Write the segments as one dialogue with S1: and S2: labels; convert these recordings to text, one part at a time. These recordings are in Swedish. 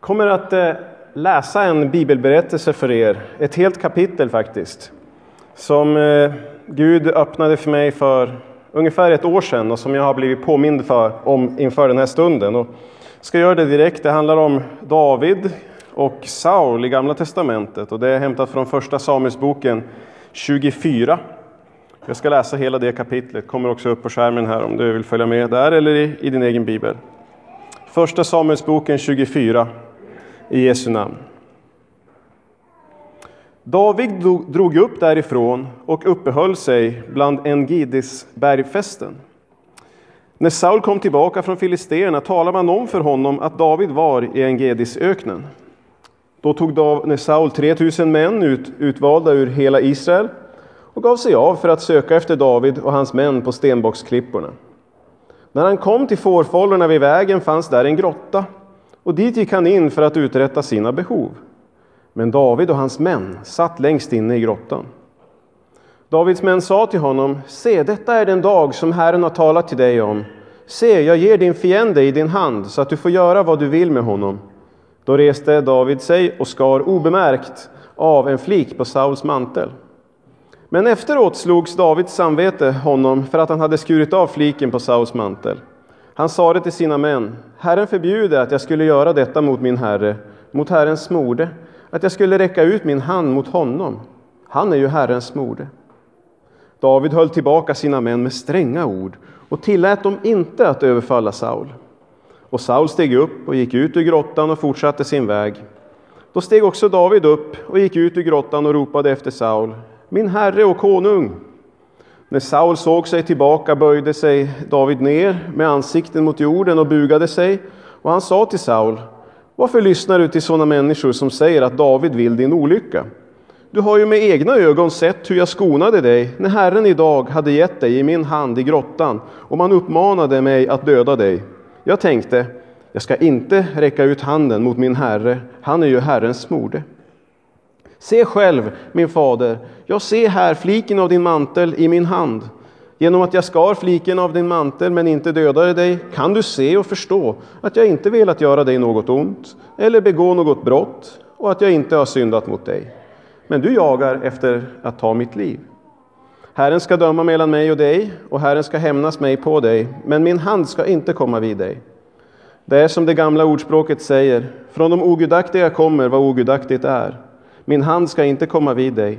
S1: kommer att eh, läsa en bibelberättelse för er, ett helt kapitel faktiskt, som eh, Gud öppnade för mig för ungefär ett år sedan och som jag har blivit påmind för, om inför den här stunden. Och ska göra det direkt. Det handlar om David och Saul i Gamla Testamentet och det är hämtat från Första Samuelsboken 24. Jag ska läsa hela det kapitlet, kommer också upp på skärmen här om du vill följa med där eller i, i din egen bibel. Första Samuelsboken 24 i Jesu namn. David drog upp därifrån och uppehöll sig bland Engidis bergfästen. När Saul kom tillbaka från filisterna talade man om för honom att David var i Engedisöknen. Då tog Saul 3000 män ut, utvalda ur hela Israel och gav sig av för att söka efter David och hans män på stenbocksklipporna. När han kom till fårfållorna vid vägen fanns där en grotta och dit gick han in för att uträtta sina behov. Men David och hans män satt längst inne i grottan. Davids män sa till honom, se, detta är den dag som Herren har talat till dig om. Se, jag ger din fiende i din hand så att du får göra vad du vill med honom. Då reste David sig och skar obemärkt av en flik på Sauls mantel. Men efteråt slogs Davids samvete honom för att han hade skurit av fliken på Sauls mantel. Han sade till sina män, Herren förbjude att jag skulle göra detta mot min herre, mot Herrens smorde, att jag skulle räcka ut min hand mot honom. Han är ju Herrens smorde. David höll tillbaka sina män med stränga ord och tillät dem inte att överfalla Saul. Och Saul steg upp och gick ut ur grottan och fortsatte sin väg. Då steg också David upp och gick ut ur grottan och ropade efter Saul. Min herre och konung! När Saul såg sig tillbaka böjde sig David ner med ansikten mot jorden och bugade sig, och han sa till Saul, varför lyssnar du till sådana människor som säger att David vill din olycka? Du har ju med egna ögon sett hur jag skonade dig när Herren idag hade gett dig i min hand i grottan och man uppmanade mig att döda dig. Jag tänkte, jag ska inte räcka ut handen mot min herre, han är ju Herrens smorde. Se själv, min fader, jag ser här fliken av din mantel i min hand. Genom att jag skar fliken av din mantel men inte dödade dig kan du se och förstå att jag inte velat göra dig något ont eller begå något brott och att jag inte har syndat mot dig. Men du jagar efter att ta mitt liv. Herren ska döma mellan mig och dig och Herren ska hämnas mig på dig, men min hand ska inte komma vid dig. Det är som det gamla ordspråket säger, från de ogudaktiga kommer vad ogudaktigt är. Min hand ska inte komma vid dig.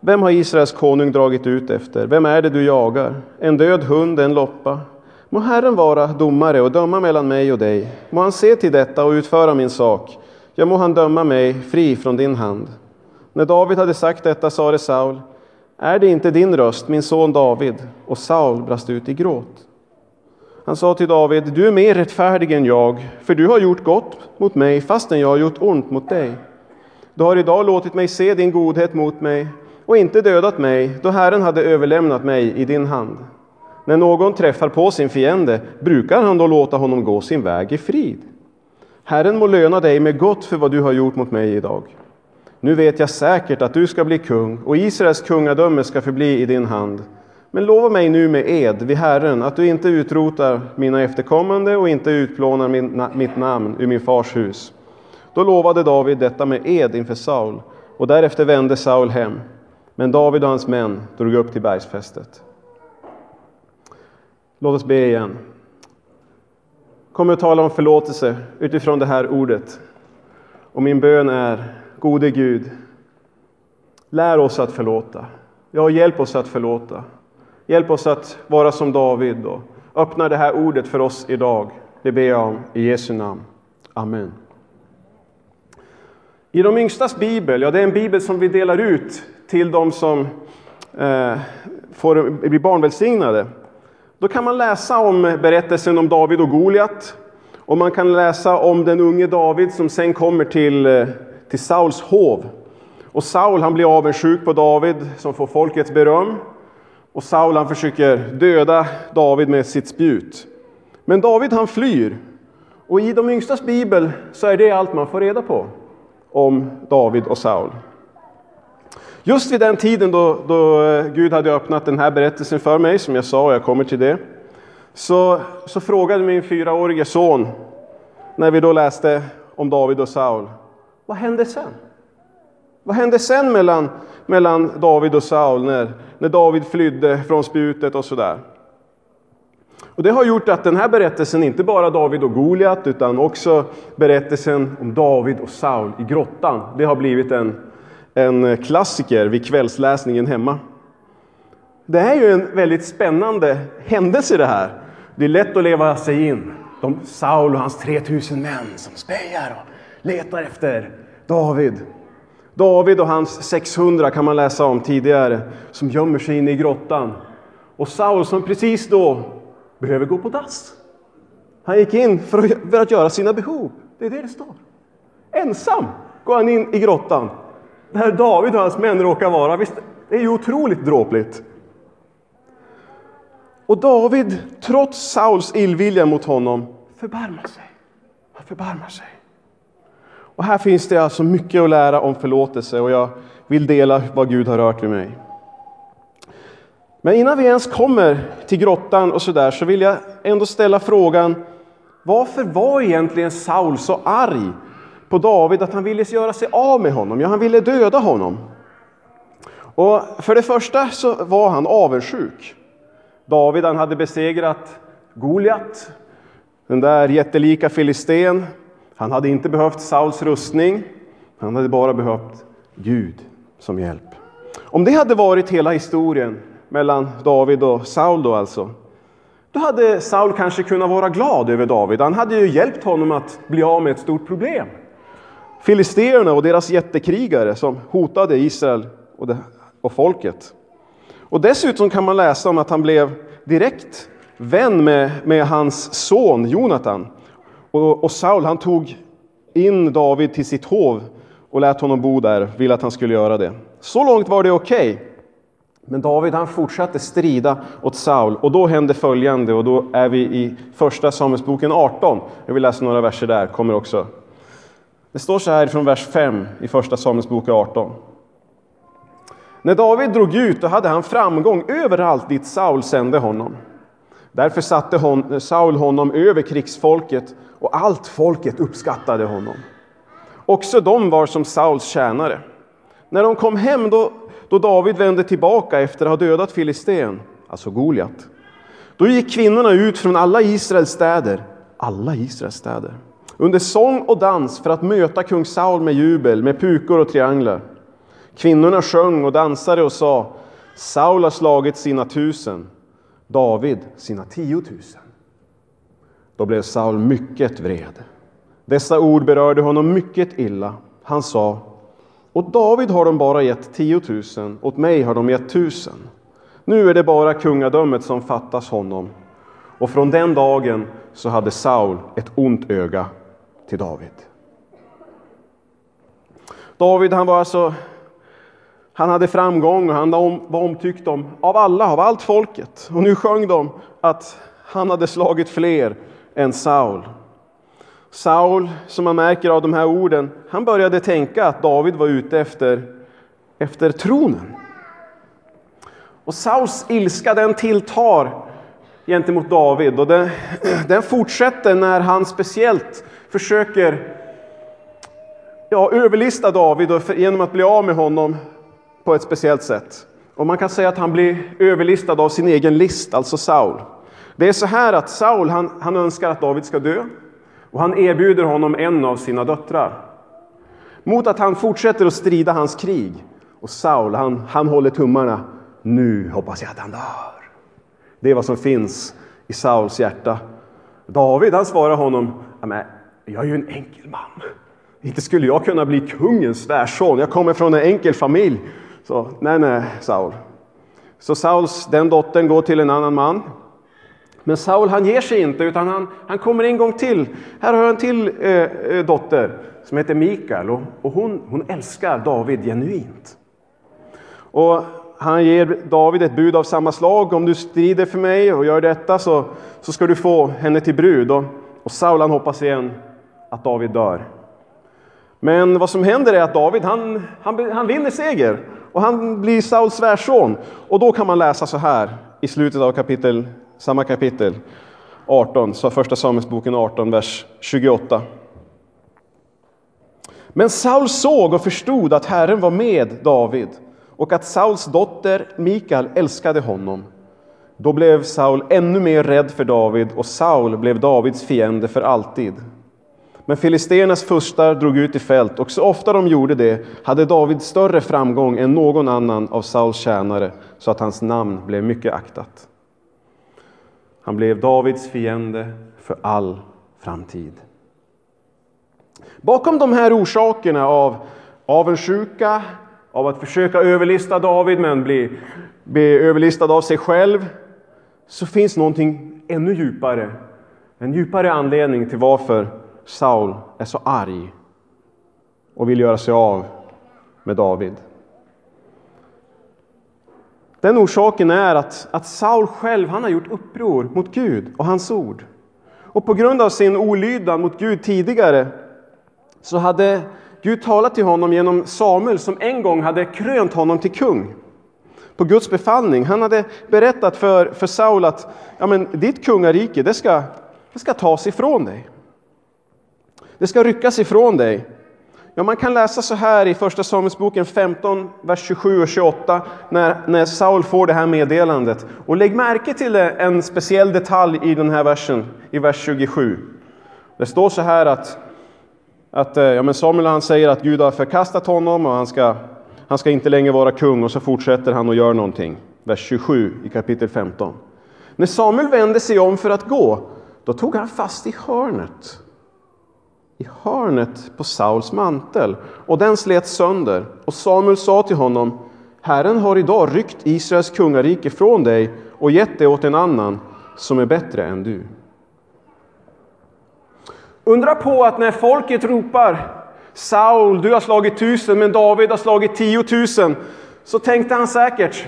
S1: Vem har Israels konung dragit ut efter? Vem är det du jagar? En död hund, en loppa? Må Herren vara domare och döma mellan mig och dig. Må han se till detta och utföra min sak. Ja, må han döma mig fri från din hand. När David hade sagt detta sade Saul, är det inte din röst, min son David? Och Saul brast ut i gråt. Han sa till David, du är mer rättfärdig än jag, för du har gjort gott mot mig fastän jag har gjort ont mot dig. Du har idag låtit mig se din godhet mot mig och inte dödat mig, då Herren hade överlämnat mig i din hand. När någon träffar på sin fiende, brukar han då låta honom gå sin väg i frid? Herren må löna dig med gott för vad du har gjort mot mig idag. Nu vet jag säkert att du ska bli kung och Israels kungadöme ska förbli i din hand. Men lova mig nu med ed vid Herren att du inte utrotar mina efterkommande och inte utplånar min, mitt namn ur min fars hus. Då lovade David detta med ed inför Saul och därefter vände Saul hem. Men David och hans män drog upp till bergsfästet. Låt oss be igen. kommer att tala om förlåtelse utifrån det här ordet. Och min bön är, gode Gud, lär oss att förlåta. Ja, hjälp oss att förlåta. Hjälp oss att vara som David och öppna det här ordet för oss idag. Det ber jag om i Jesu namn. Amen. I de yngstas bibel, ja det är en bibel som vi delar ut till de som eh, får bli barnvälsignade. Då kan man läsa om berättelsen om David och Goliat. Och man kan läsa om den unge David som sen kommer till, eh, till Sauls hov. Och Saul han blir avundsjuk på David som får folkets beröm. Och Saul han försöker döda David med sitt spjut. Men David han flyr. Och i de yngstas bibel så är det allt man får reda på om David och Saul. Just vid den tiden då, då eh, Gud hade öppnat den här berättelsen för mig, som jag sa, och jag kommer till det, så, så frågade min fyraårige son, när vi då läste om David och Saul. Vad hände sen? Vad hände sen mellan, mellan David och Saul när, när David flydde från spjutet och sådär? Och det har gjort att den här berättelsen, inte bara David och Goliat, utan också berättelsen om David och Saul i grottan, det har blivit en, en klassiker vid kvällsläsningen hemma. Det är ju en väldigt spännande händelse det här. Det är lätt att leva sig in. De, Saul och hans 3000 män som spejar och letar efter David. David och hans 600 kan man läsa om tidigare, som gömmer sig inne i grottan. Och Saul som precis då behöver gå på dass. Han gick in för att, för att göra sina behov. Det är det det står. Ensam går han in i grottan, där David och hans män råkar vara. Visst, det är ju otroligt dråpligt. Och David, trots Sauls illvilja mot honom, förbarmar sig. Han förbarmar sig. Och här finns det alltså mycket att lära om förlåtelse och jag vill dela vad Gud har rört vid mig. Men innan vi ens kommer till grottan och så där så vill jag ändå ställa frågan varför var egentligen Saul så arg på David att han ville göra sig av med honom? Ja, han ville döda honom. Och för det första så var han avundsjuk. David han hade besegrat Goliat, den där jättelika filisten. Han hade inte behövt Sauls rustning, han hade bara behövt Gud som hjälp. Om det hade varit hela historien mellan David och Saul då alltså, då hade Saul kanske kunnat vara glad över David. Han hade ju hjälpt honom att bli av med ett stort problem. Filisterna och deras jättekrigare som hotade Israel och, det, och folket. Och dessutom kan man läsa om att han blev direkt vän med, med hans son Jonatan. Och, och Saul han tog in David till sitt hov och lät honom bo där, ville att han skulle göra det. Så långt var det okej. Okay. Men David han fortsatte strida åt Saul och då hände följande och då är vi i första Samuelsboken 18. Jag vill läsa några verser där, kommer också. Det står så här från vers 5 i första Samuelsboken 18. När David drog ut då hade han framgång överallt dit Saul sände honom. Därför satte hon, Saul honom över krigsfolket och allt folket uppskattade honom. Också de var som Sauls tjänare. När de kom hem då, då David vände tillbaka efter att ha dödat filisten, alltså Goliat, då gick kvinnorna ut från alla Israels städer, alla Israels städer, under sång och dans för att möta kung Saul med jubel, med pukor och trianglar. Kvinnorna sjöng och dansade och sa Saul har slagit sina tusen, David sina tiotusen. Då blev Saul mycket vred. Dessa ord berörde honom mycket illa. Han sa åt David har de bara gett 10 000, åt mig har de gett tusen. Nu är det bara kungadömet som fattas honom. Och från den dagen så hade Saul ett ont öga till David. David han var alltså han hade framgång och han var omtyckt om, av alla, av allt folket. Och nu sjöng de att han hade slagit fler än Saul. Saul, som man märker av de här orden, han började tänka att David var ute efter, efter tronen. Och Sauls ilska den tilltar gentemot David och den, den fortsätter när han speciellt försöker ja, överlista David och för, genom att bli av med honom på ett speciellt sätt. Och man kan säga att han blir överlistad av sin egen list, alltså Saul. Det är så här att Saul han, han önskar att David ska dö och han erbjuder honom en av sina döttrar. Mot att han fortsätter att strida hans krig. Och Saul han, han håller tummarna. Nu hoppas jag att han dör. Det är vad som finns i Sauls hjärta. David han svarar honom, jag är ju en enkel man. Inte skulle jag kunna bli kungens svärson. Jag kommer från en enkel familj. Så nej, nej, Saul. Så Sauls, den dottern går till en annan man. Men Saul han ger sig inte utan han, han kommer en gång till. Här har jag en till eh, eh, dotter som heter Mikael och, och hon, hon älskar David genuint. Och han ger David ett bud av samma slag. Om du strider för mig och gör detta så, så ska du få henne till brud. Och, och Saul han hoppas igen att David dör. Men vad som händer är att David han, han, han vinner seger och han blir Sauls svärson. Och då kan man läsa så här i slutet av kapitel, samma kapitel 18, så första Samuelsboken 18, vers 28. Men Saul såg och förstod att Herren var med David och att Sauls dotter Mikael älskade honom. Då blev Saul ännu mer rädd för David och Saul blev Davids fiende för alltid. Men filisternas furstar drog ut i fält och så ofta de gjorde det hade David större framgång än någon annan av Sauls tjänare så att hans namn blev mycket aktat. Han blev Davids fiende för all framtid. Bakom de här orsakerna av avundsjuka, av att försöka överlista David men bli, bli överlistad av sig själv, så finns någonting ännu djupare. En djupare anledning till varför Saul är så arg och vill göra sig av med David. Den orsaken är att, att Saul själv han har gjort uppror mot Gud och hans ord. Och på grund av sin olydnad mot Gud tidigare så hade Gud talat till honom genom Samuel som en gång hade krönt honom till kung på Guds befallning. Han hade berättat för, för Saul att ja, men, ditt kungarike det ska, det ska tas ifrån dig. Det ska ryckas ifrån dig. Ja, man kan läsa så här i Första Samuelsboken 15, vers 27 och 28, när, när Saul får det här meddelandet. Och lägg märke till en speciell detalj i den här versen, i vers 27. Det står så här att, att eh, ja, men Samuel han säger att Gud har förkastat honom och han ska, han ska inte längre vara kung och så fortsätter han och gör någonting. Vers 27 i kapitel 15. När Samuel vände sig om för att gå, då tog han fast i hörnet i hörnet på Sauls mantel och den slet sönder. Och Samuel sa till honom Herren har idag ryckt Israels kungarike från dig och gett det åt en annan som är bättre än du. Undra på att när folket ropar Saul, du har slagit tusen, men David har slagit tiotusen. Så tänkte han säkert,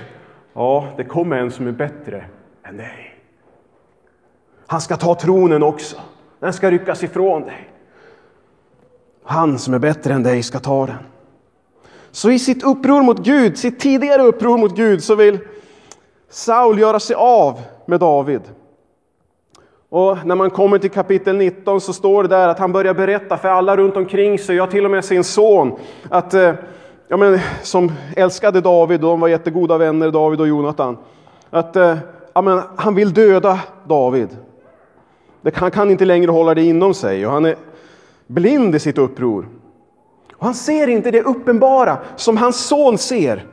S1: ja, det kommer en som är bättre än dig. Han ska ta tronen också. Den ska ryckas ifrån dig. Han som är bättre än dig ska ta den. Så i sitt uppror mot Gud, sitt tidigare uppror mot Gud, så vill Saul göra sig av med David. Och när man kommer till kapitel 19 så står det där att han börjar berätta för alla runt omkring sig, ja till och med sin son, att, eh, ja, men, som älskade David, och de var jättegoda vänner, David och Jonathan, att eh, ja, men, han vill döda David. Han kan inte längre hålla det inom sig och han är blind i sitt uppror. Och han ser inte det uppenbara som hans son ser.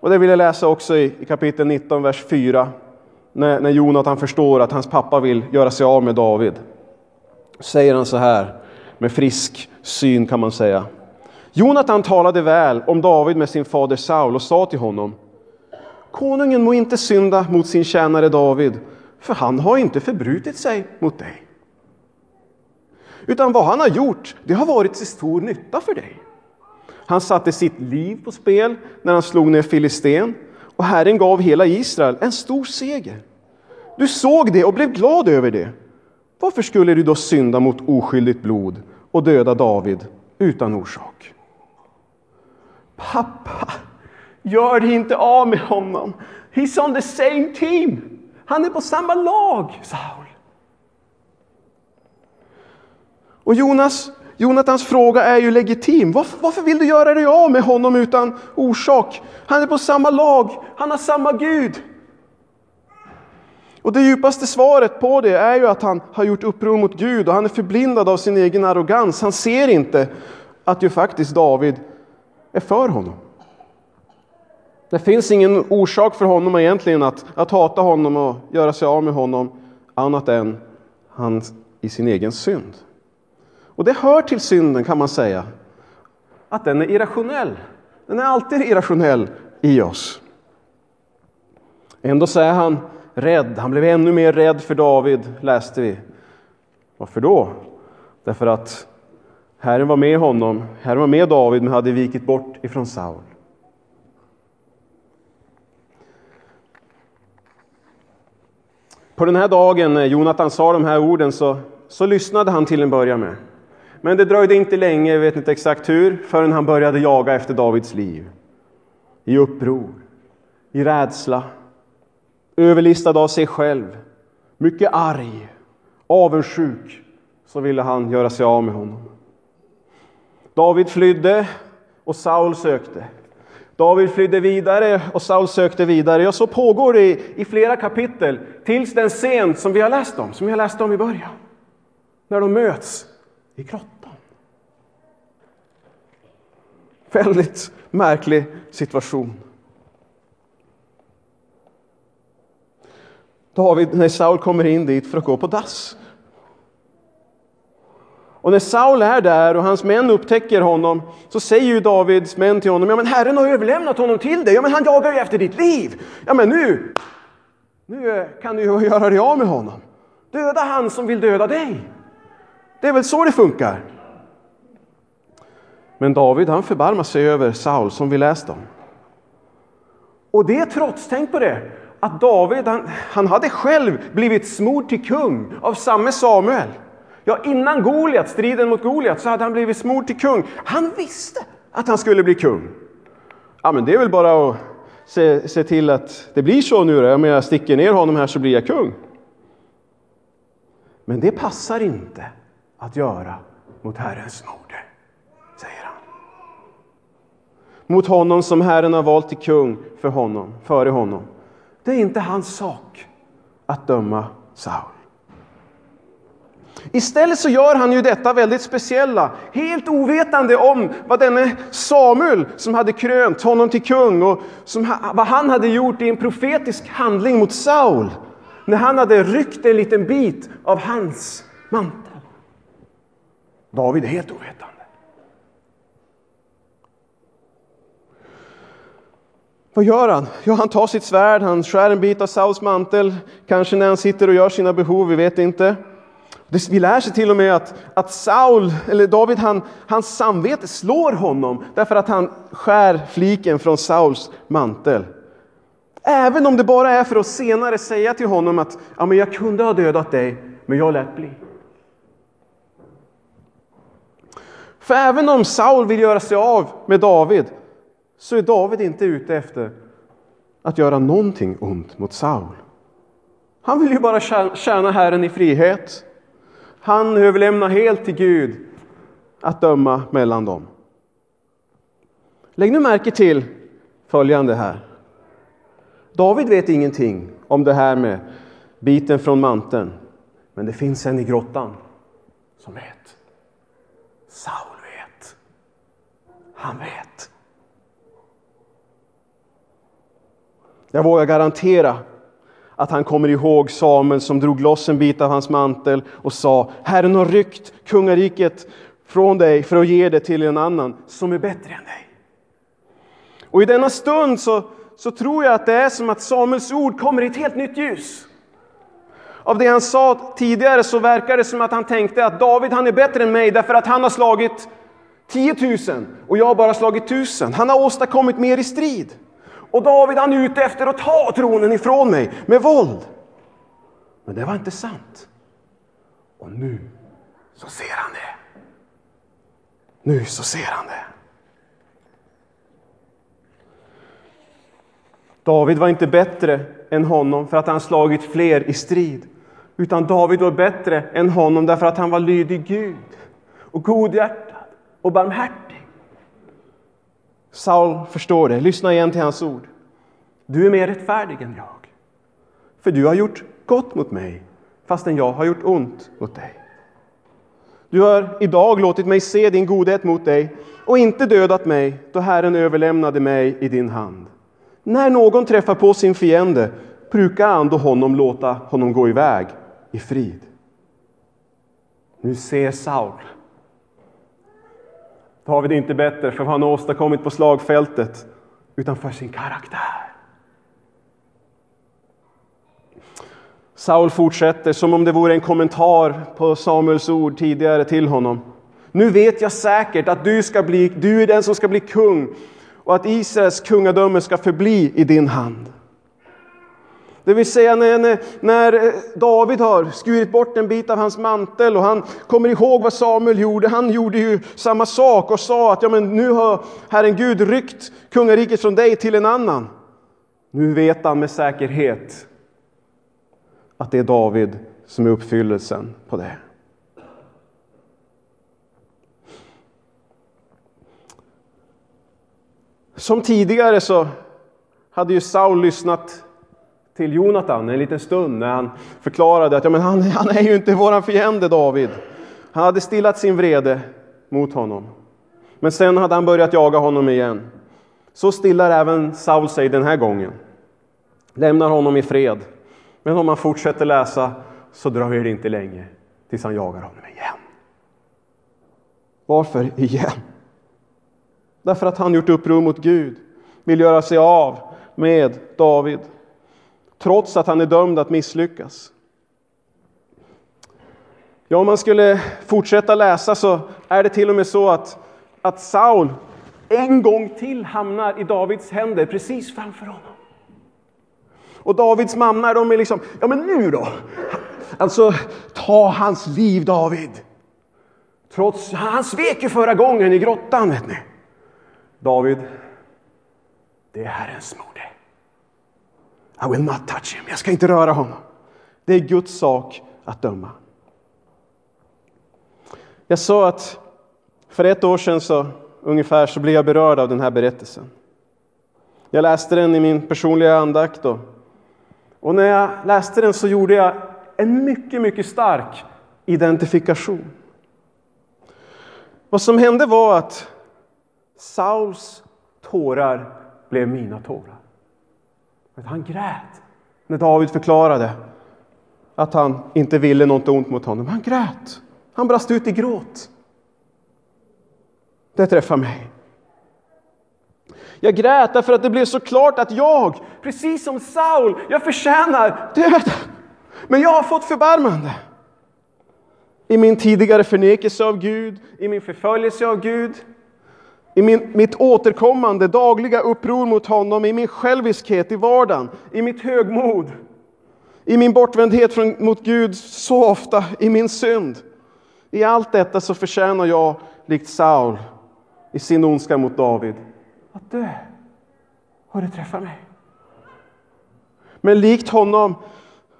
S1: Och det vill jag läsa också i, i kapitel 19, vers 4. När, när Jonathan förstår att hans pappa vill göra sig av med David. Säger han så här, med frisk syn kan man säga. Jonathan talade väl om David med sin fader Saul och sa till honom Konungen må inte synda mot sin tjänare David, för han har inte förbrutit sig mot dig. Utan vad han har gjort, det har varit till stor nytta för dig. Han satte sitt liv på spel när han slog ner Filisten och Herren gav hela Israel en stor seger. Du såg det och blev glad över det. Varför skulle du då synda mot oskyldigt blod och döda David utan orsak? Pappa, gör dig inte av med honom. He's on the same team. Han är på samma lag, Saul. Och Jonas, Jonathans fråga är ju legitim. Varför, varför vill du göra dig av med honom utan orsak? Han är på samma lag, han har samma Gud. Och det djupaste svaret på det är ju att han har gjort uppror mot Gud och han är förblindad av sin egen arrogans. Han ser inte att ju faktiskt David är för honom. Det finns ingen orsak för honom egentligen att, att hata honom och göra sig av med honom annat än han i sin egen synd. Och det hör till synden kan man säga, att den är irrationell. Den är alltid irrationell i oss. Ändå så är han rädd. Han blev ännu mer rädd för David, läste vi. Varför då? Därför att Herren var med honom, Herren var med David, men hade vikit bort ifrån Saul. På den här dagen när Jonathan sa de här orden så, så lyssnade han till en början med. Men det dröjde inte länge, jag vet inte exakt hur, förrän han började jaga efter Davids liv. I uppror, i rädsla, överlistad av sig själv, mycket arg, avundsjuk, så ville han göra sig av med honom. David flydde och Saul sökte. David flydde vidare och Saul sökte vidare. Och så pågår det i, i flera kapitel tills den scen som vi har läst om, som jag läste om i början. När de möts i grottan. Väldigt märklig situation. David, när Saul kommer in dit för att gå på dass. Och när Saul är där och hans män upptäcker honom så säger ju Davids män till honom, ja men Herren har överlämnat honom till dig, ja men han jagar ju efter ditt liv. Ja men nu, nu eh, kan du ju göra dig av med honom. Döda han som vill döda dig. Det är väl så det funkar. Men David han förbarmar sig över Saul som vi läst om. Och det trots, tänk på det, att David han, han hade själv blivit smord till kung av samme Samuel. Ja, innan Goliat, striden mot Goliat, så hade han blivit smord till kung. Han visste att han skulle bli kung. Ja, men det är väl bara att se, se till att det blir så nu då. Om jag sticker ner honom här så blir jag kung. Men det passar inte att göra mot Herrens nåd säger han. Mot honom som Herren har valt till kung för honom, före honom. Det är inte hans sak att döma Saul. Istället så gör han ju detta väldigt speciella, helt ovetande om vad denne Samuel som hade krönt honom till kung och som, vad han hade gjort i en profetisk handling mot Saul när han hade ryckt en liten bit av hans mantel. David är helt ovetande. Vad gör han? Jo, han tar sitt svärd, han skär en bit av Sauls mantel, kanske när han sitter och gör sina behov, vi vet inte. Vi lär sig till och med att, att Saul, eller David, han, hans samvete slår honom därför att han skär fliken från Sauls mantel. Även om det bara är för att senare säga till honom att ja, men jag kunde ha dödat dig, men jag lät bli. För även om Saul vill göra sig av med David så är David inte ute efter att göra någonting ont mot Saul. Han vill ju bara tjäna Herren i frihet. Han överlämnar helt till Gud att döma mellan dem. Lägg nu märke till följande här. David vet ingenting om det här med biten från manteln. Men det finns en i grottan som vet. Saul vet. Han vet. Jag vågar garantera att han kommer ihåg Samuel som drog loss en bit av hans mantel och sa Herren har ryckt kungariket från dig för att ge det till en annan som är bättre än dig. Och i denna stund så, så tror jag att det är som att Samuels ord kommer i ett helt nytt ljus. Av det han sa tidigare så verkar det som att han tänkte att David han är bättre än mig därför att han har slagit 10 000 och jag har bara slagit 1000. Han har åstadkommit mer i strid. Och David han är ute efter att ta tronen ifrån mig med våld. Men det var inte sant. Och nu så ser han det. Nu så ser han det. David var inte bättre än honom för att han slagit fler i strid. Utan David var bättre än honom därför att han var lydig Gud och godhjärtad och barmhärtig. Saul förstår det. Lyssna igen till hans ord. Du är mer rättfärdig än jag. För du har gjort gott mot mig, fastän jag har gjort ont mot dig. Du har idag låtit mig se din godhet mot dig och inte dödat mig, då Herren överlämnade mig i din hand. När någon träffar på sin fiende brukar han då honom låta honom gå iväg i frid. Nu ser Saul David är inte bättre för vad han åstadkommit på slagfältet, utan för sin karaktär. Saul fortsätter som om det vore en kommentar på Samuels ord tidigare till honom. Nu vet jag säkert att du, ska bli, du är den som ska bli kung och att Israels kungadöme ska förbli i din hand. Det vill säga när, när, eh, David har skurit bort en bit av hans mantel och han kommer ihåg vad Samuel gjorde. Han gjorde ju samma sak och sa att ja, men nu har Herren Gud ryckt kungariket från dig till en annan. Nu vet han med säkerhet att det är David som är uppfyllelsen på det. som tidigare så hade ju Saul lyssnat till Jonatan en liten stund när han förklarade att ja, men han, han är ju inte våran fiende David. Han hade stillat sin vrede mot honom. Men sen hade han börjat jaga honom igen. Så stillar även Saul sig den här gången. Lämnar honom i fred. Men om man fortsätter läsa så dröjer det inte länge tills han jagar honom igen. Varför igen? Därför att han gjort uppror mot Gud, vill göra sig av med David, trots att han är dömd att misslyckas. Ja, om man skulle fortsätta läsa så är det till och med så att, att Saul en gång till hamnar i Davids händer precis framför honom. Och Davids mamma, de är liksom, ja men nu då? Alltså, ta hans liv David. Trots, han svek ju förra gången i grottan vet ni. David, det är Herrens moder. I will not touch him. Jag ska inte röra honom. Det är Guds sak att döma. Jag sa att för ett år sedan så ungefär så blev jag berörd av den här berättelsen. Jag läste den i min personliga andakt och, och när jag läste den så gjorde jag en mycket, mycket stark identifikation. Vad som hände var att Sauls tårar blev mina tårar. Han grät när David förklarade att han inte ville något ont mot honom. Han grät. Han brast ut i gråt. Det träffade mig. Jag grät därför att det blev så klart att jag, precis som Saul, jag förtjänar döden. Men jag har fått förbarmande. I min tidigare förnekelse av Gud, i min förföljelse av Gud, i min, mitt återkommande dagliga uppror mot honom, i min själviskhet i vardagen, i mitt högmod, i min bortvändhet från, mot Gud så ofta, i min synd. I allt detta så förtjänar jag, likt Saul, i sin ondska mot David, att dö. Har det träffat mig? Men likt honom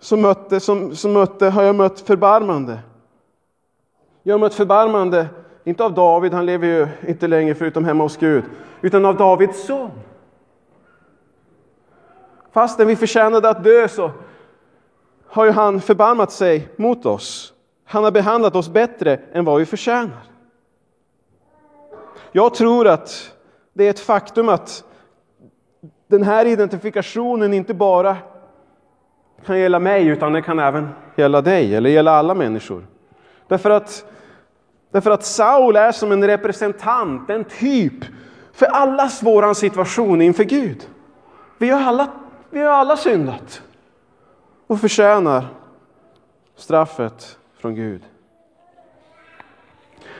S1: som mötte, som, som mötte, har jag mött förbarmande. Jag har mött förbarmande, inte av David, han lever ju inte längre förutom hemma hos Gud, utan av Davids son. Fastän vi förtjänade att dö så har ju han förbarmat sig mot oss. Han har behandlat oss bättre än vad vi förtjänar. Jag tror att det är ett faktum att den här identifikationen inte bara kan gälla mig, utan den kan även gälla dig eller gälla alla människor. Därför att, därför att Saul är som en representant, en typ för allas våran situation inför Gud. Vi har alla, vi har alla syndat och förtjänar straffet från Gud.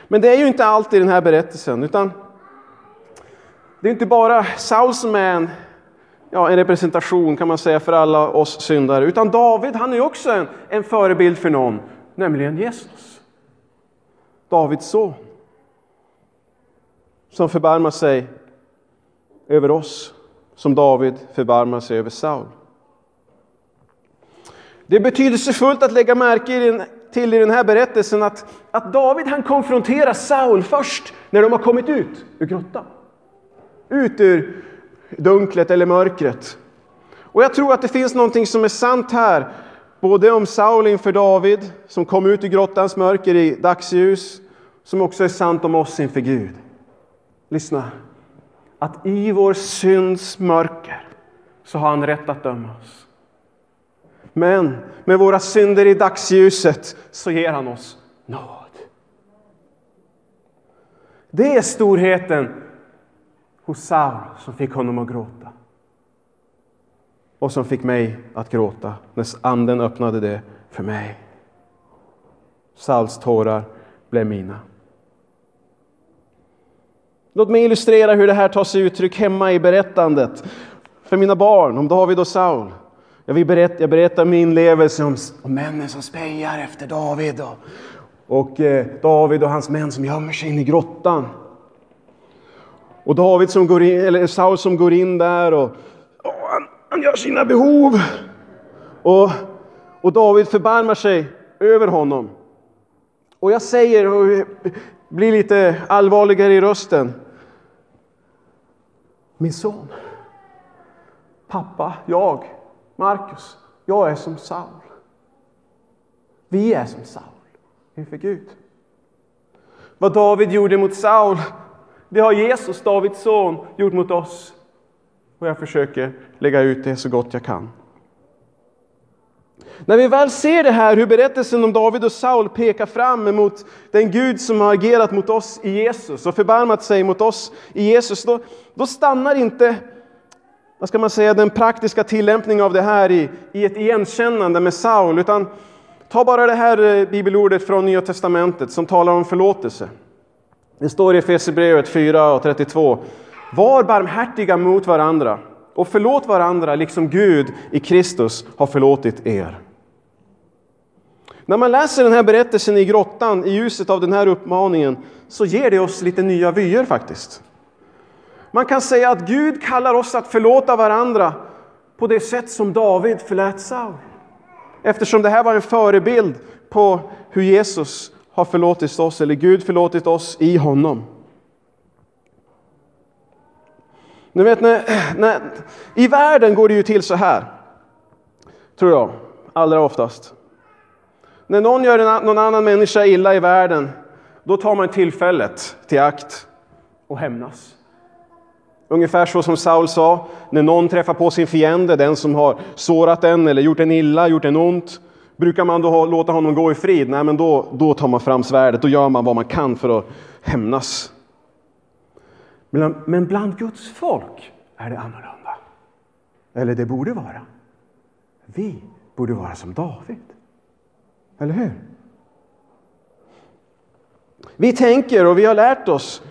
S1: Men det är ju inte allt i den här berättelsen, utan det är inte bara Saul som är en, ja, en representation kan man säga för alla oss syndare, utan David han är också en, en förebild för någon, nämligen Jesus. Davids son. Som förbarmar sig över oss, som David förbarmar sig över Saul. Det är betydelsefullt att lägga märke till i den här berättelsen att, att David han konfronterar Saul först när de har kommit ut ur grottan. Ut ur dunklet eller mörkret. Och jag tror att det finns någonting som är sant här, både om Saul inför David, som kom ut ur grottans mörker i dagsljus, som också är sant om oss inför Gud. Lyssna. Att i vår synds mörker så har han rätt att döma oss. Men med våra synder i dagsljuset så ger han oss nåd. Det är storheten hos Saul som fick honom att gråta. Och som fick mig att gråta när anden öppnade det för mig. Sauls tårar blev mina. Låt mig illustrera hur det här tar sig uttryck hemma i berättandet för mina barn om David och Saul. Jag, vill berätta, jag berättar min levelse om, om männen som spejar efter David och, och eh, David och hans män som gömmer sig in i grottan. Och David som går in, eller Saul som går in där och han, gör sina behov. Och, och David förbarmar sig över honom. Och jag säger, och blir lite allvarligare i rösten. Min son. Pappa, jag, Markus, jag är som Saul. Vi är som Saul inför Gud. Vad David gjorde mot Saul, det har Jesus, Davids son, gjort mot oss. Och jag försöker lägga ut det så gott jag kan. När vi väl ser det här, hur berättelsen om David och Saul pekar fram emot den Gud som har agerat mot oss i Jesus och förbarmat sig mot oss i Jesus, då, då stannar inte vad ska man säga, den praktiska tillämpningen av det här i, i ett igenkännande med Saul, utan ta bara det här eh, bibelordet från Nya Testamentet som talar om förlåtelse. Det står i Efesierbrevet 4 och 32. Var barmhärtiga mot varandra och förlåt varandra liksom Gud i Kristus har förlåtit er. När man läser den här berättelsen i grottan i ljuset av den här uppmaningen så ger det oss lite nya vyer faktiskt. Man kan säga att Gud kallar oss att förlåta varandra på det sätt som David förlät Saul. Eftersom det här var en förebild på hur Jesus har förlåtit oss, eller Gud förlåtit oss i honom. Ni vet, när, när, I världen går det ju till så här, tror jag, allra oftast. När någon gör en, någon annan människa illa i världen, då tar man tillfället till akt och hämnas. Ungefär så som Saul sa, när någon träffar på sin fiende, den som har sårat en eller gjort en illa, gjort en ont, brukar man då låta honom gå i frid? Nej, men då, då tar man fram svärdet, då gör man vad man kan för att hämnas. Men, bland Guds folk är det annorlunda. Eller det borde vara. Vi borde vara som David. Eller hur? Vi tänker och vi har lärt oss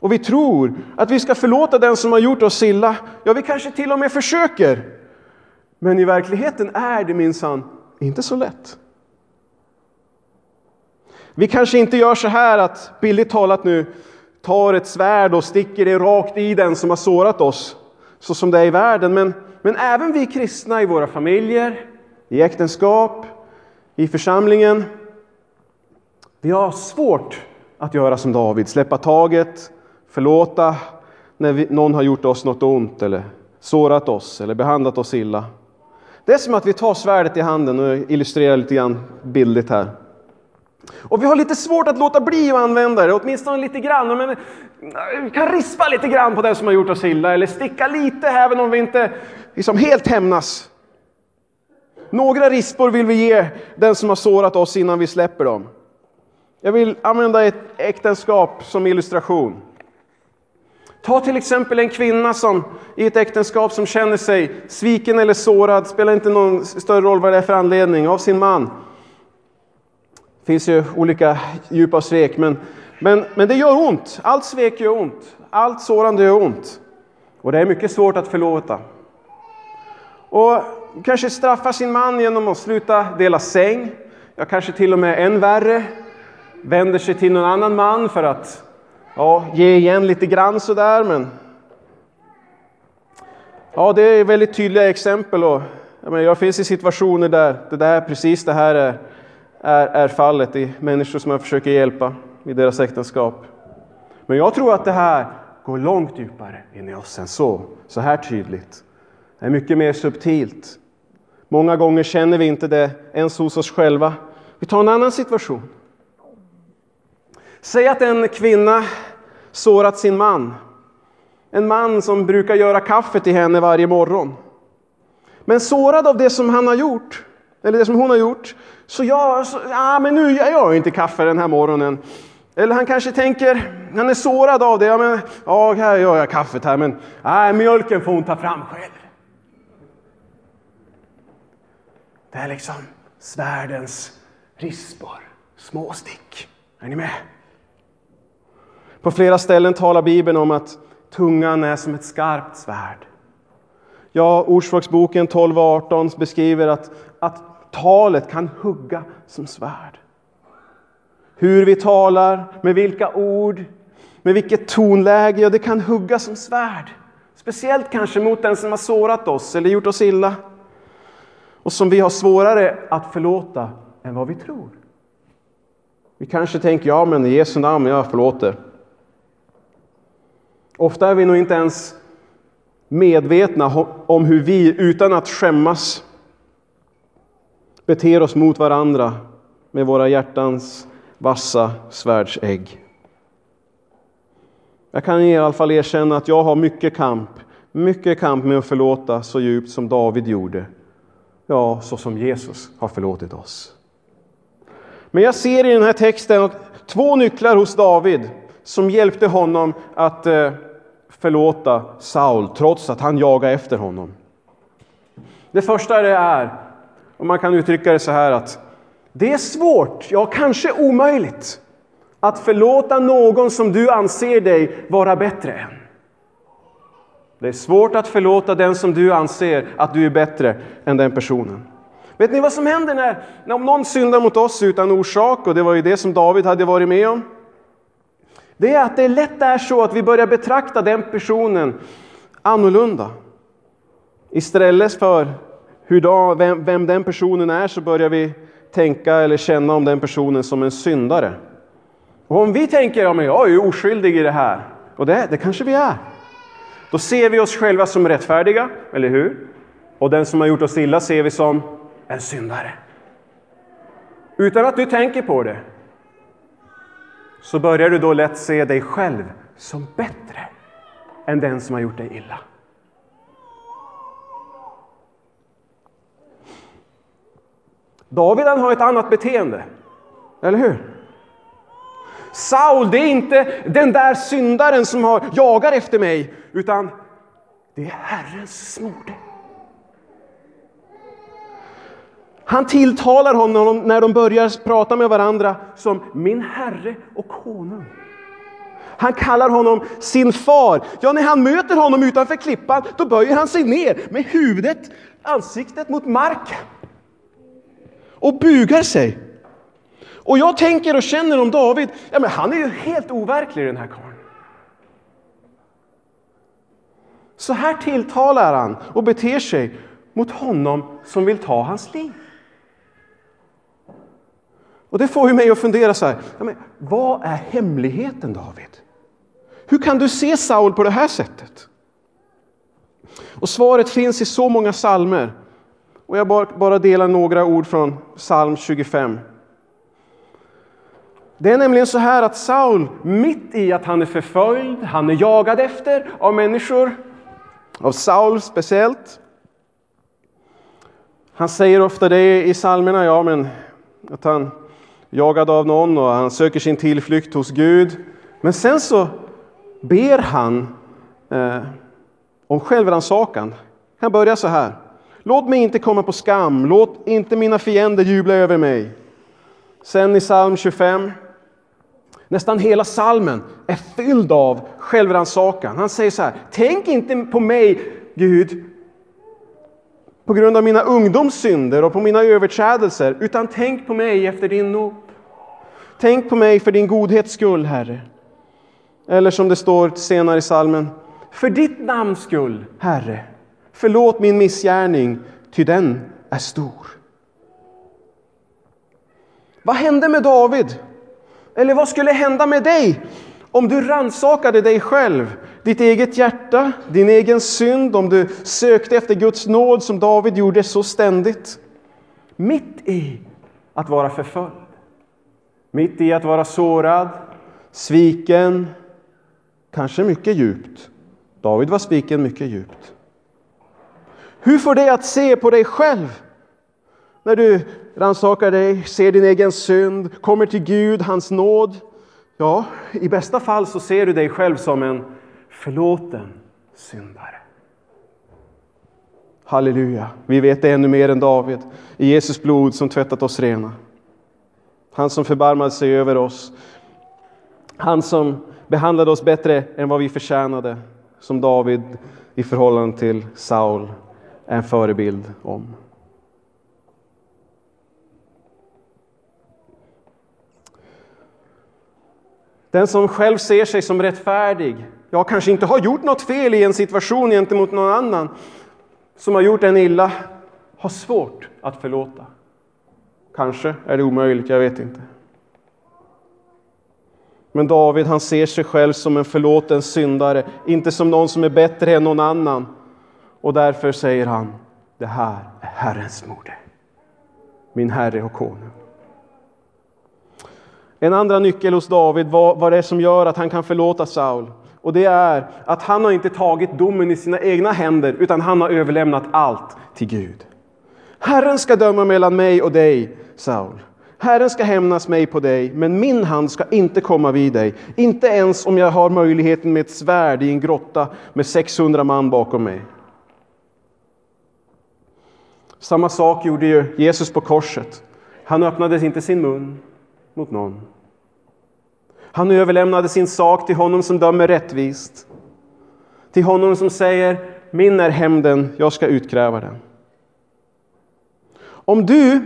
S1: och vi tror att vi ska förlåta den som har gjort oss illa. Ja, vi kanske till och med försöker. Men i verkligheten är det minsann inte så lätt. Vi kanske inte gör så här att, billigt talat nu, tar ett svärd och sticker det rakt i den som har sårat oss, så som det är i världen. Men, men även vi kristna i våra familjer, i äktenskap, i församlingen, vi har svårt att göra som David, släppa taget, förlåta när vi, någon har gjort oss något ont eller sårat oss eller behandlat oss illa. Det är som att vi tar svärdet i handen och illustrerar lite grann bildligt här. Och vi har lite svårt att låta bli att använda det, åtminstone lite grann. Men vi kan rispa lite grann på den som har gjort oss illa, eller sticka lite även om vi inte liksom helt hämnas. Några rispor vill vi ge den som har sårat oss innan vi släpper dem. Jag vill använda ett äktenskap som illustration. Ta till exempel en kvinna som i ett äktenskap som känner sig sviken eller sårad, spelar inte någon större roll vad det är för anledning, av sin man. Det finns ju olika djupa svek, men, men, men det gör ont. Allt svek gör ont. Allt sårande gör ont. Och det är mycket svårt att förlåta. Och kanske straffa sin man genom att sluta dela säng. Ja, kanske till och med än värre. Vänder sig till någon annan man för att ja, ge igen lite grann sådär. Men ja, det är väldigt tydliga exempel. Och, jag, menar, jag finns i situationer där det där, precis det här är, är, är fallet i människor som jag försöker hjälpa i deras äktenskap. Men jag tror att det här går långt djupare in i oss än så, så här tydligt. Det är mycket mer subtilt. Många gånger känner vi inte det ens hos oss själva. Vi tar en annan situation. Säg att en kvinna sårat sin man. En man som brukar göra kaffe till henne varje morgon. Men sårad av det som han har gjort, eller det som hon har gjort, så jag, så, ja, men nu jag gör jag inte kaffe den här morgonen. Eller han kanske tänker, han är sårad av det, ja, men, ja här gör jag kaffet här, men nej, mjölken får hon ta fram själv. Det är liksom svärdens rispor, små stick. Är ni med? På flera ställen talar Bibeln om att tungan är som ett skarpt svärd. Ja, Ordspråksboken 12 och 18 beskriver att, att talet kan hugga som svärd. Hur vi talar, med vilka ord, med vilket tonläge, ja, det kan hugga som svärd. Speciellt kanske mot den som har sårat oss eller gjort oss illa. Och som vi har svårare att förlåta än vad vi tror. Vi kanske tänker, ja men i Jesu namn, jag förlåter. Ofta är vi nog inte ens medvetna om hur vi utan att skämmas beter oss mot varandra med våra hjärtans vassa svärdsägg. Jag kan i alla fall erkänna att jag har mycket kamp, mycket kamp med att förlåta så djupt som David gjorde. Ja, så som Jesus har förlåtit oss. Men jag ser i den här texten två nycklar hos David som hjälpte honom att eh, förlåta Saul trots att han jagade efter honom. Det första det är, och man kan uttrycka det så här att det är svårt, ja kanske omöjligt, att förlåta någon som du anser dig vara bättre än. Det är svårt att förlåta den som du anser att du är bättre än den personen. Vet ni vad som händer när, när om någon syndar mot oss utan orsak, och det var ju det som David hade varit med om. Det är att det lätt är så att vi börjar betrakta den personen annorlunda. Istället för hur, vem, vem den personen är så börjar vi tänka eller känna om den personen som en syndare. Och om vi tänker att ja, jag är oskyldig i det här, och det, det kanske vi är. Då ser vi oss själva som rättfärdiga, eller hur? Och den som har gjort oss illa ser vi som en syndare. Utan att du tänker på det så börjar du då lätt se dig själv som bättre än den som har gjort dig illa. David han har ett annat beteende, eller hur? Saul, det är inte den där syndaren som har jagar efter mig, utan det är Herrens smorde. Han tilltalar honom när de börjar prata med varandra som min herre och konung. Han kallar honom sin far. Ja, när han möter honom utanför klippan, då böjer han sig ner med huvudet, ansiktet mot marken och bugar sig. Och jag tänker och känner om David, ja men han är ju helt overklig den här karln. Så här tilltalar han och beter sig mot honom som vill ta hans liv. Och det får ju mig att fundera så här, ja, men vad är hemligheten David? Hur kan du se Saul på det här sättet? Och svaret finns i så många salmer. Och jag bara delar några ord från psalm 25. Det är nämligen så här att Saul, mitt i att han är förföljd, han är jagad efter av människor, av Saul speciellt. Han säger ofta det i psalmerna, ja men att han är jagad av någon och han söker sin tillflykt hos Gud. Men sen så ber han eh, om självrannsakan. Han börjar så här. Låt mig inte komma på skam, låt inte mina fiender jubla över mig. Sen i psalm 25. Nästan hela salmen är fylld av självrannsakan. Han säger så här. Tänk inte på mig, Gud, på grund av mina ungdomssynder och på mina överträdelser, utan tänk på mig efter din nåd. Tänk på mig för din godhets skull, Herre. Eller som det står senare i salmen. För ditt namns skull, Herre. Förlåt min missgärning, ty den är stor. Vad hände med David? Eller vad skulle hända med dig om du ransakade dig själv, ditt eget hjärta, din egen synd, om du sökte efter Guds nåd som David gjorde så ständigt? Mitt i att vara förföljd, mitt i att vara sårad, sviken, kanske mycket djupt. David var sviken mycket djupt. Hur får det att se på dig själv? När du rannsakar dig, ser din egen synd, kommer till Gud, hans nåd. Ja, i bästa fall så ser du dig själv som en förlåten syndare. Halleluja, vi vet det ännu mer än David. I Jesus blod som tvättat oss rena. Han som förbarmade sig över oss. Han som behandlade oss bättre än vad vi förtjänade. Som David i förhållande till Saul en förebild om. Den som själv ser sig som rättfärdig, jag kanske inte har gjort något fel i en situation gentemot någon annan som har gjort en illa, har svårt att förlåta. Kanske är det omöjligt, jag vet inte. Men David han ser sig själv som en förlåten syndare, inte som någon som är bättre än någon annan, och därför säger han, det här är Herrens mode, min Herre och konung. En andra nyckel hos David, var vad det är som gör att han kan förlåta Saul. Och det är att han har inte tagit domen i sina egna händer, utan han har överlämnat allt till Gud. Herren ska döma mellan mig och dig, Saul. Herren ska hämnas mig på dig, men min hand ska inte komma vid dig. Inte ens om jag har möjligheten med ett svärd i en grotta med 600 man bakom mig. Samma sak gjorde ju Jesus på korset. Han öppnade inte sin mun mot någon. Han överlämnade sin sak till honom som dömer rättvist. Till honom som säger, min är hämnden, jag ska utkräva den. Om du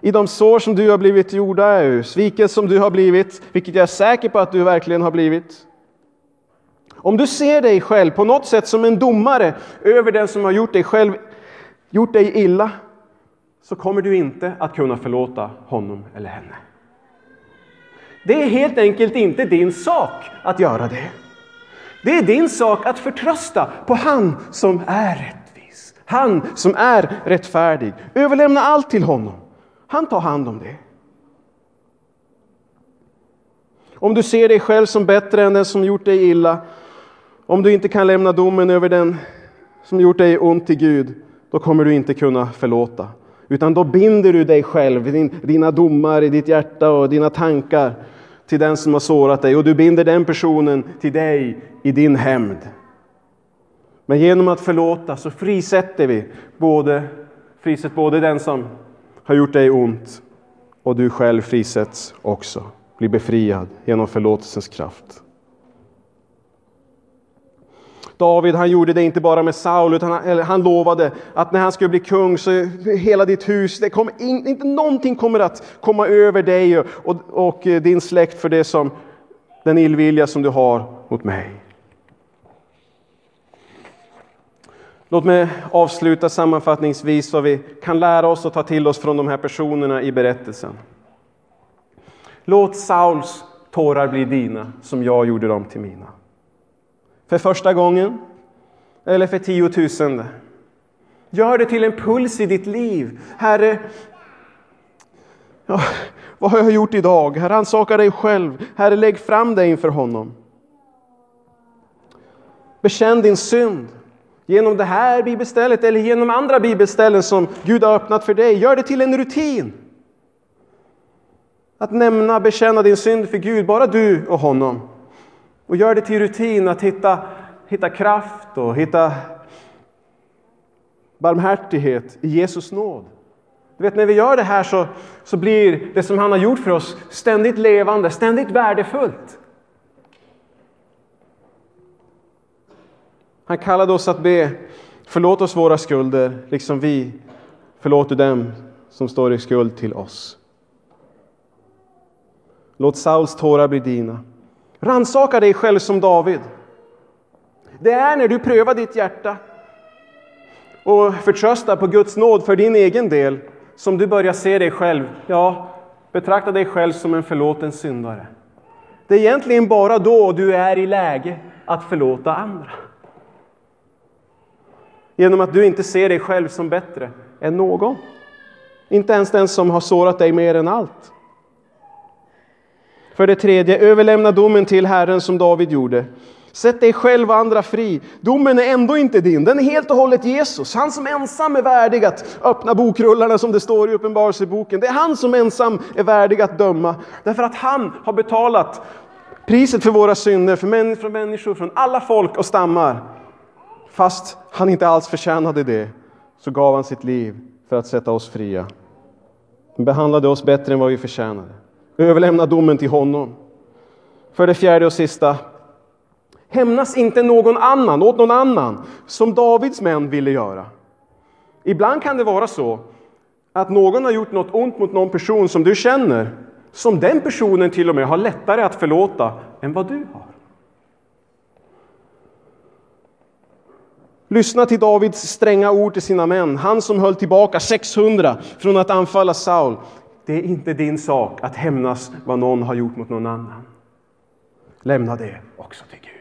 S1: i de sår som du har blivit gjorda ur, sviken som du har blivit, vilket jag är säker på att du verkligen har blivit. Om du ser dig själv på något sätt som en domare över den som har gjort dig själv, gjort dig illa, så kommer du inte att kunna förlåta honom eller henne. Det är helt enkelt inte din sak att göra det. Det är din sak att förtrösta på han som är rättvis, han som är rättfärdig. Överlämna allt till honom. Han tar hand om det. Om du ser dig själv som bättre än den som gjort dig illa, om du inte kan lämna domen över den som gjort dig ont till Gud, då kommer du inte kunna förlåta. Utan då binder du dig själv, dina domar i ditt hjärta och dina tankar till den som har sårat dig och du binder den personen till dig i din hämnd. Men genom att förlåta så frisätter vi både, frisätt både den som har gjort dig ont och du själv frisätts också. Blir befriad genom förlåtelsens kraft. David han gjorde det inte bara med Saul, utan han, han lovade att när han skulle bli kung så hela ditt hus, det kommer in, inte någonting kommer att komma över dig och, och, och eh, din släkt för det som den illvilja som du har mot mig. Låt mig avsluta sammanfattningsvis vad vi kan lära oss och ta till oss från de här personerna i berättelsen. Låt Sauls tårar bli dina som jag gjorde dem till mina. För första gången eller för tiotusende. Gör det till en puls i ditt liv. Herre, ja, vad har jag gjort idag? Herre, ansaka dig själv. Herre, lägg fram dig inför honom. Bekänn din synd genom det här bibelstället eller genom andra bibelställen som Gud har öppnat för dig. Gör det till en rutin. Att nämna, bekänna din synd för Gud, bara du och honom. Och gör det till rutin att hitta, hitta kraft och hitta barmhärtighet i Jesus nåd. Du vet, när vi gör det här så, så blir det som han har gjort för oss ständigt levande, ständigt värdefullt. Han kallade oss att be, förlåt oss våra skulder, liksom vi förlåter dem som står i skuld till oss. Låt Sauls tårar bli dina. Ransaka dig själv som David. Det är när du prövar ditt hjärta och förtröstar på Guds nåd för din egen del som du börjar se dig själv, ja, betrakta dig själv som en förlåten syndare. Det är egentligen bara då du är i läge att förlåta andra. Genom att du inte ser dig själv som bättre än någon. Inte ens den som har sårat dig mer än allt. För det tredje, överlämna domen till Herren som David gjorde. Sätt dig själv och andra fri. Domen är ändå inte din, den är helt och hållet Jesus. Han som ensam är värdig att öppna bokrullarna som det står i Uppenbarelseboken. Det är han som ensam är värdig att döma. Därför att han har betalat priset för våra synder, för människor från alla folk och stammar. Fast han inte alls förtjänade det, så gav han sitt liv för att sätta oss fria. Han behandlade oss bättre än vad vi förtjänade. Överlämna domen till honom. För det fjärde och sista. Hämnas inte någon annan åt någon annan, som Davids män ville göra. Ibland kan det vara så att någon har gjort något ont mot någon person som du känner, som den personen till och med har lättare att förlåta än vad du har. Lyssna till Davids stränga ord till sina män, han som höll tillbaka 600 från att anfalla Saul. Det är inte din sak att hämnas vad någon har gjort mot någon annan. Lämna det också till Gud.